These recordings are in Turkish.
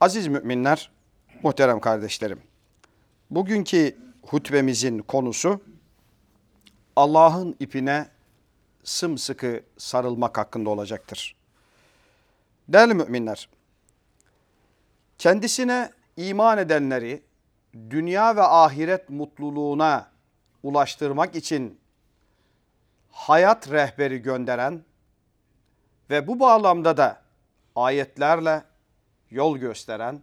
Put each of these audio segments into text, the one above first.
Aziz müminler, muhterem kardeşlerim. Bugünkü hutbemizin konusu Allah'ın ipine sımsıkı sarılmak hakkında olacaktır. Değerli müminler, kendisine iman edenleri dünya ve ahiret mutluluğuna ulaştırmak için hayat rehberi gönderen ve bu bağlamda da ayetlerle yol gösteren,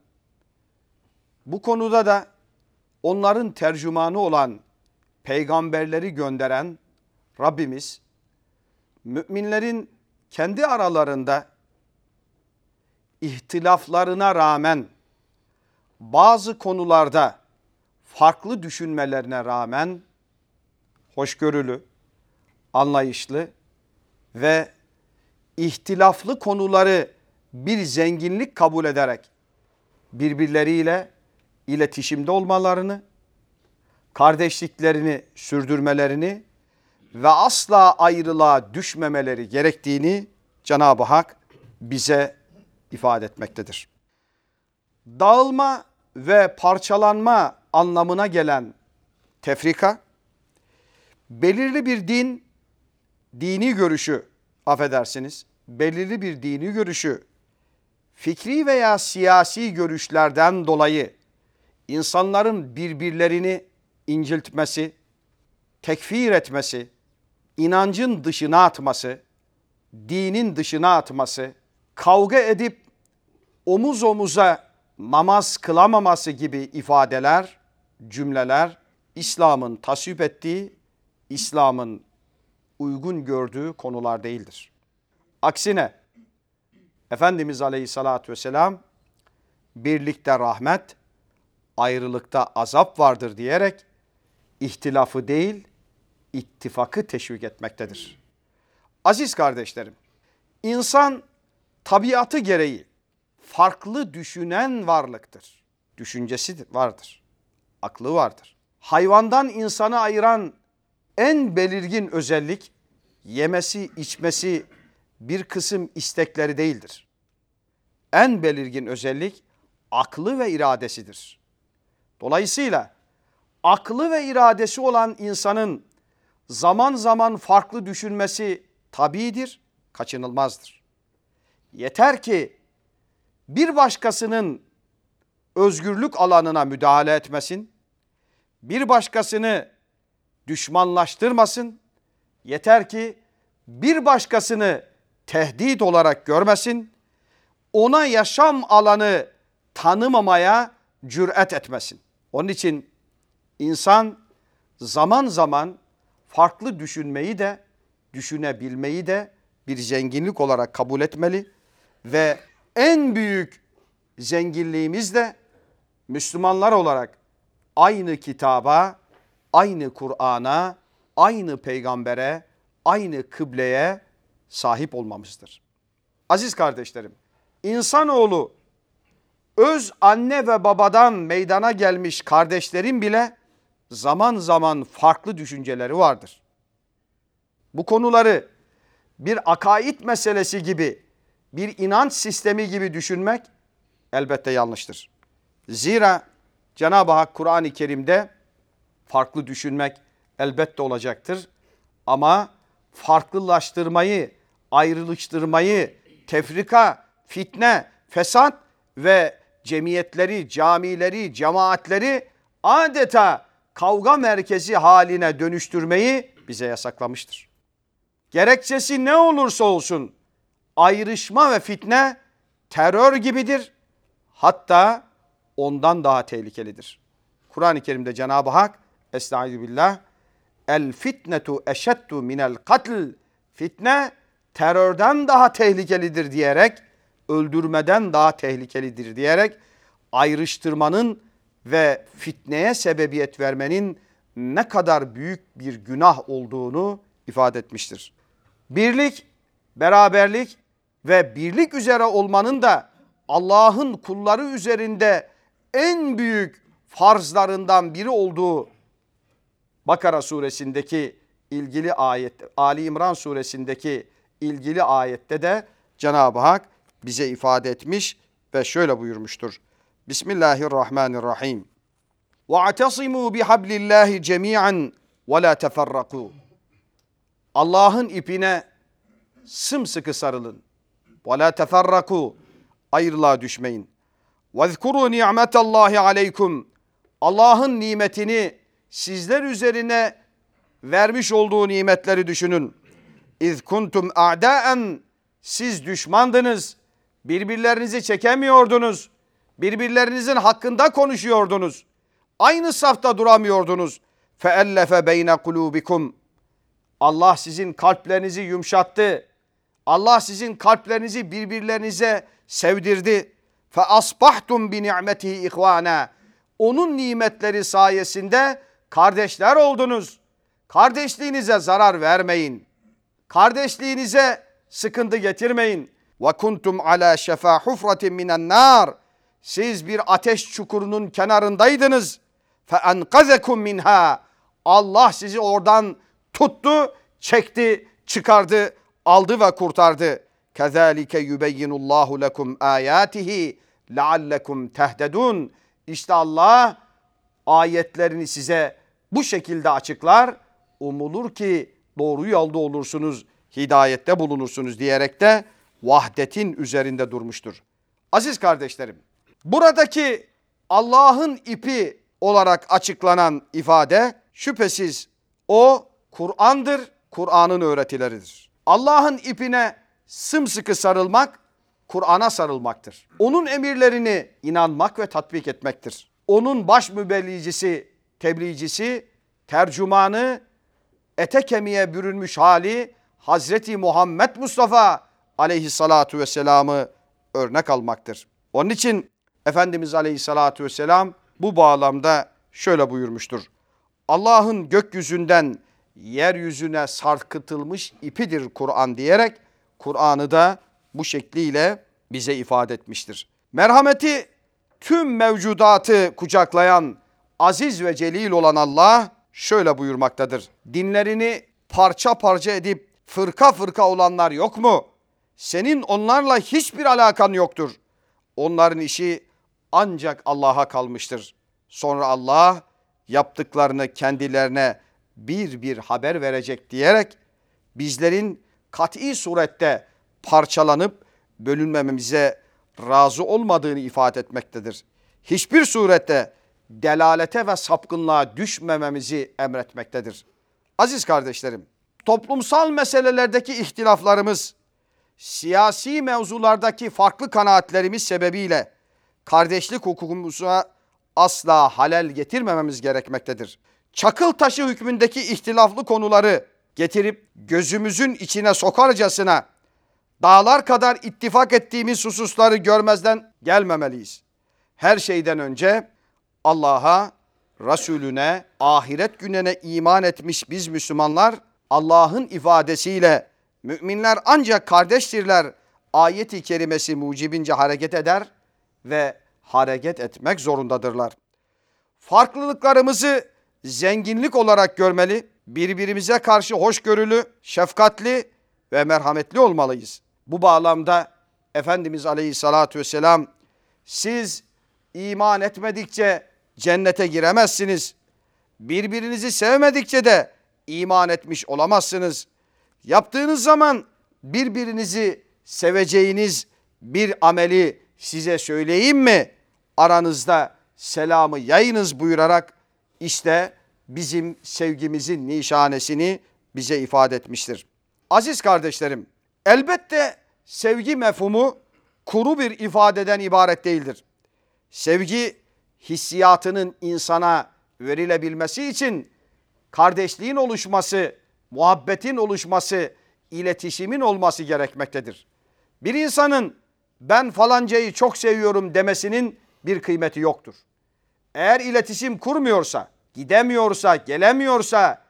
bu konuda da onların tercümanı olan peygamberleri gönderen Rabbimiz, müminlerin kendi aralarında ihtilaflarına rağmen bazı konularda farklı düşünmelerine rağmen hoşgörülü, anlayışlı ve ihtilaflı konuları bir zenginlik kabul ederek birbirleriyle iletişimde olmalarını, kardeşliklerini sürdürmelerini ve asla ayrılığa düşmemeleri gerektiğini Cenab-ı Hak bize ifade etmektedir. Dağılma ve parçalanma anlamına gelen tefrika, belirli bir din, dini görüşü, affedersiniz, belirli bir dini görüşü, fikri veya siyasi görüşlerden dolayı insanların birbirlerini inciltmesi, tekfir etmesi, inancın dışına atması, dinin dışına atması, kavga edip omuz omuza namaz kılamaması gibi ifadeler, cümleler İslam'ın tasvip ettiği, İslam'ın uygun gördüğü konular değildir. Aksine Efendimiz Aleyhisselatü Vesselam birlikte rahmet, ayrılıkta azap vardır diyerek ihtilafı değil, ittifakı teşvik etmektedir. Aziz kardeşlerim, insan tabiatı gereği farklı düşünen varlıktır. Düşüncesi vardır, aklı vardır. Hayvandan insanı ayıran en belirgin özellik yemesi, içmesi, bir kısım istekleri değildir. En belirgin özellik aklı ve iradesidir. Dolayısıyla aklı ve iradesi olan insanın zaman zaman farklı düşünmesi tabidir, kaçınılmazdır. Yeter ki bir başkasının özgürlük alanına müdahale etmesin, bir başkasını düşmanlaştırmasın, yeter ki bir başkasını tehdit olarak görmesin, ona yaşam alanı tanımamaya cüret etmesin. Onun için insan zaman zaman farklı düşünmeyi de düşünebilmeyi de bir zenginlik olarak kabul etmeli ve en büyük zenginliğimiz de Müslümanlar olarak aynı kitaba, aynı Kur'an'a, aynı peygambere, aynı kıbleye sahip olmamızdır. Aziz kardeşlerim, insanoğlu öz anne ve babadan meydana gelmiş kardeşlerin bile zaman zaman farklı düşünceleri vardır. Bu konuları bir akaid meselesi gibi, bir inanç sistemi gibi düşünmek elbette yanlıştır. Zira Cenab-ı Hak Kur'an-ı Kerim'de farklı düşünmek elbette olacaktır. Ama farklılaştırmayı ayrılıştırmayı, tefrika, fitne, fesat ve cemiyetleri, camileri, cemaatleri adeta kavga merkezi haline dönüştürmeyi bize yasaklamıştır. Gerekçesi ne olursa olsun ayrışma ve fitne terör gibidir. Hatta ondan daha tehlikelidir. Kur'an-ı Kerim'de Cenab-ı Hak Estaizu billah El fitnetu eşeddu minel katl Fitne terörden daha tehlikelidir diyerek, öldürmeden daha tehlikelidir diyerek ayrıştırmanın ve fitneye sebebiyet vermenin ne kadar büyük bir günah olduğunu ifade etmiştir. Birlik, beraberlik ve birlik üzere olmanın da Allah'ın kulları üzerinde en büyük farzlarından biri olduğu Bakara suresindeki ilgili ayet, Ali İmran suresindeki ilgili ayette de Cenab-ı Hak bize ifade etmiş ve şöyle buyurmuştur. Bismillahirrahmanirrahim. وَاَعْتَصِمُوا بِحَبْلِ اللّٰهِ جَمِيعًا وَلَا تَفَرَّقُوا Allah'ın ipine sımsıkı sarılın. وَلَا تَفَرَّقُوا Ayrılığa düşmeyin. وَذْكُرُوا نِعْمَةَ اللّٰهِ عَلَيْكُمْ Allah'ın nimetini sizler üzerine vermiş olduğu nimetleri düşünün. İz kuntum a'daen siz düşmandınız. Birbirlerinizi çekemiyordunuz. Birbirlerinizin hakkında konuşuyordunuz. Aynı safta duramıyordunuz. Feellefe beyne kulubikum. Allah sizin kalplerinizi yumuşattı. Allah sizin kalplerinizi birbirlerinize sevdirdi. Fe asbahtum bi ni'metihi ihvana. Onun nimetleri sayesinde kardeşler oldunuz. Kardeşliğinize zarar vermeyin. Kardeşliğinize sıkıntı getirmeyin. Ve kuntum ala şefa hufratin minen nar. Siz bir ateş çukurunun kenarındaydınız. Fe enkazekum minha. Allah sizi oradan tuttu, çekti, çıkardı, aldı ve kurtardı. Kezalike yubeyyinullahu lekum ayatihi leallekum tehdedun. İşte Allah ayetlerini size bu şekilde açıklar. Umulur ki doğru yolda olursunuz, hidayette bulunursunuz diyerek de vahdetin üzerinde durmuştur. Aziz kardeşlerim, buradaki Allah'ın ipi olarak açıklanan ifade şüphesiz o Kur'an'dır, Kur'an'ın öğretileridir. Allah'ın ipine sımsıkı sarılmak, Kur'an'a sarılmaktır. Onun emirlerini inanmak ve tatbik etmektir. Onun baş mübellicisi, tebliğcisi, tercümanı, ete kemiğe bürünmüş hali Hazreti Muhammed Mustafa aleyhissalatu vesselam'ı örnek almaktır. Onun için Efendimiz aleyhissalatu vesselam bu bağlamda şöyle buyurmuştur. Allah'ın gökyüzünden yeryüzüne sarkıtılmış ipidir Kur'an diyerek Kur'an'ı da bu şekliyle bize ifade etmiştir. Merhameti tüm mevcudatı kucaklayan aziz ve celil olan Allah şöyle buyurmaktadır. Dinlerini parça parça edip fırka fırka olanlar yok mu? Senin onlarla hiçbir alakan yoktur. Onların işi ancak Allah'a kalmıştır. Sonra Allah yaptıklarını kendilerine bir bir haber verecek diyerek bizlerin kat'i surette parçalanıp bölünmememize razı olmadığını ifade etmektedir. Hiçbir surette delalete ve sapkınlığa düşmememizi emretmektedir. Aziz kardeşlerim, toplumsal meselelerdeki ihtilaflarımız, siyasi mevzulardaki farklı kanaatlerimiz sebebiyle kardeşlik hukukumuza asla halel getirmememiz gerekmektedir. Çakıl taşı hükmündeki ihtilaflı konuları getirip gözümüzün içine sokarcasına dağlar kadar ittifak ettiğimiz hususları görmezden gelmemeliyiz. Her şeyden önce Allah'a, Resulüne, ahiret gününe iman etmiş biz Müslümanlar Allah'ın ifadesiyle müminler ancak kardeştirler ayeti kerimesi mucibince hareket eder ve hareket etmek zorundadırlar. Farklılıklarımızı zenginlik olarak görmeli, birbirimize karşı hoşgörülü, şefkatli ve merhametli olmalıyız. Bu bağlamda Efendimiz Aleyhisselatü Vesselam siz iman etmedikçe cennete giremezsiniz. Birbirinizi sevmedikçe de iman etmiş olamazsınız. Yaptığınız zaman birbirinizi seveceğiniz bir ameli size söyleyeyim mi? Aranızda selamı yayınız buyurarak işte bizim sevgimizin nişanesini bize ifade etmiştir. Aziz kardeşlerim, elbette sevgi mefhumu kuru bir ifadeden ibaret değildir. Sevgi hissiyatının insana verilebilmesi için kardeşliğin oluşması, muhabbetin oluşması, iletişimin olması gerekmektedir. Bir insanın ben falancayı çok seviyorum demesinin bir kıymeti yoktur. Eğer iletişim kurmuyorsa, gidemiyorsa, gelemiyorsa,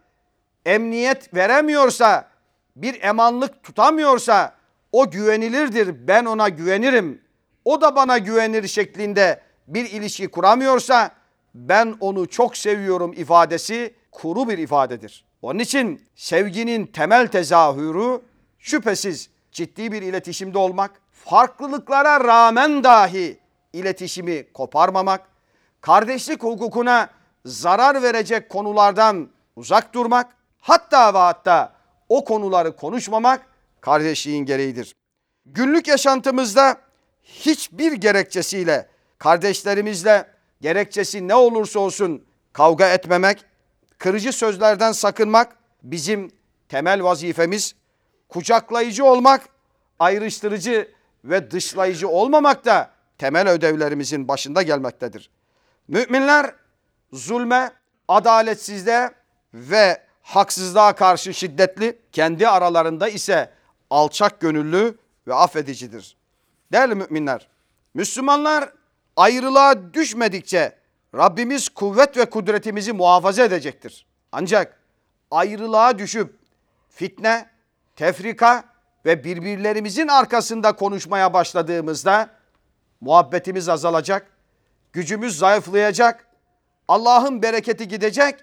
emniyet veremiyorsa, bir emanlık tutamıyorsa o güvenilirdir. Ben ona güvenirim. O da bana güvenir şeklinde bir ilişki kuramıyorsa ben onu çok seviyorum ifadesi kuru bir ifadedir. Onun için sevginin temel tezahürü şüphesiz ciddi bir iletişimde olmak, farklılıklara rağmen dahi iletişimi koparmamak, kardeşlik hukukuna zarar verecek konulardan uzak durmak, hatta ve hatta o konuları konuşmamak kardeşliğin gereğidir. Günlük yaşantımızda hiçbir gerekçesiyle kardeşlerimizle gerekçesi ne olursa olsun kavga etmemek, kırıcı sözlerden sakınmak bizim temel vazifemiz. Kucaklayıcı olmak, ayrıştırıcı ve dışlayıcı olmamak da temel ödevlerimizin başında gelmektedir. Müminler zulme, adaletsizliğe ve haksızlığa karşı şiddetli, kendi aralarında ise alçak gönüllü ve affedicidir. Değerli müminler, Müslümanlar ayrılığa düşmedikçe Rabbimiz kuvvet ve kudretimizi muhafaza edecektir. Ancak ayrılığa düşüp fitne, tefrika ve birbirlerimizin arkasında konuşmaya başladığımızda muhabbetimiz azalacak, gücümüz zayıflayacak, Allah'ın bereketi gidecek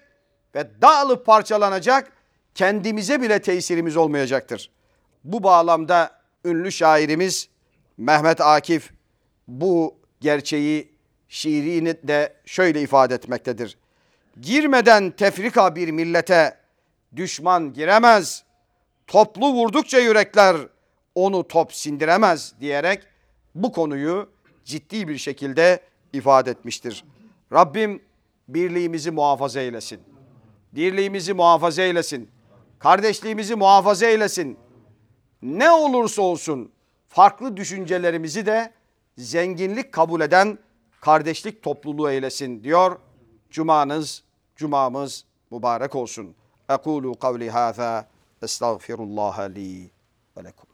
ve dağılıp parçalanacak, kendimize bile tesirimiz olmayacaktır. Bu bağlamda ünlü şairimiz Mehmet Akif bu gerçeği şiirini de şöyle ifade etmektedir. Girmeden tefrika bir millete düşman giremez. Toplu vurdukça yürekler onu top sindiremez diyerek bu konuyu ciddi bir şekilde ifade etmiştir. Rabbim birliğimizi muhafaza eylesin. Dirliğimizi muhafaza eylesin. Kardeşliğimizi muhafaza eylesin. Ne olursa olsun farklı düşüncelerimizi de zenginlik kabul eden kardeşlik topluluğu eylesin diyor. Cumanız, cumamız mübarek olsun. Ekulu kavli hâzâ estağfirullah li ve lekum.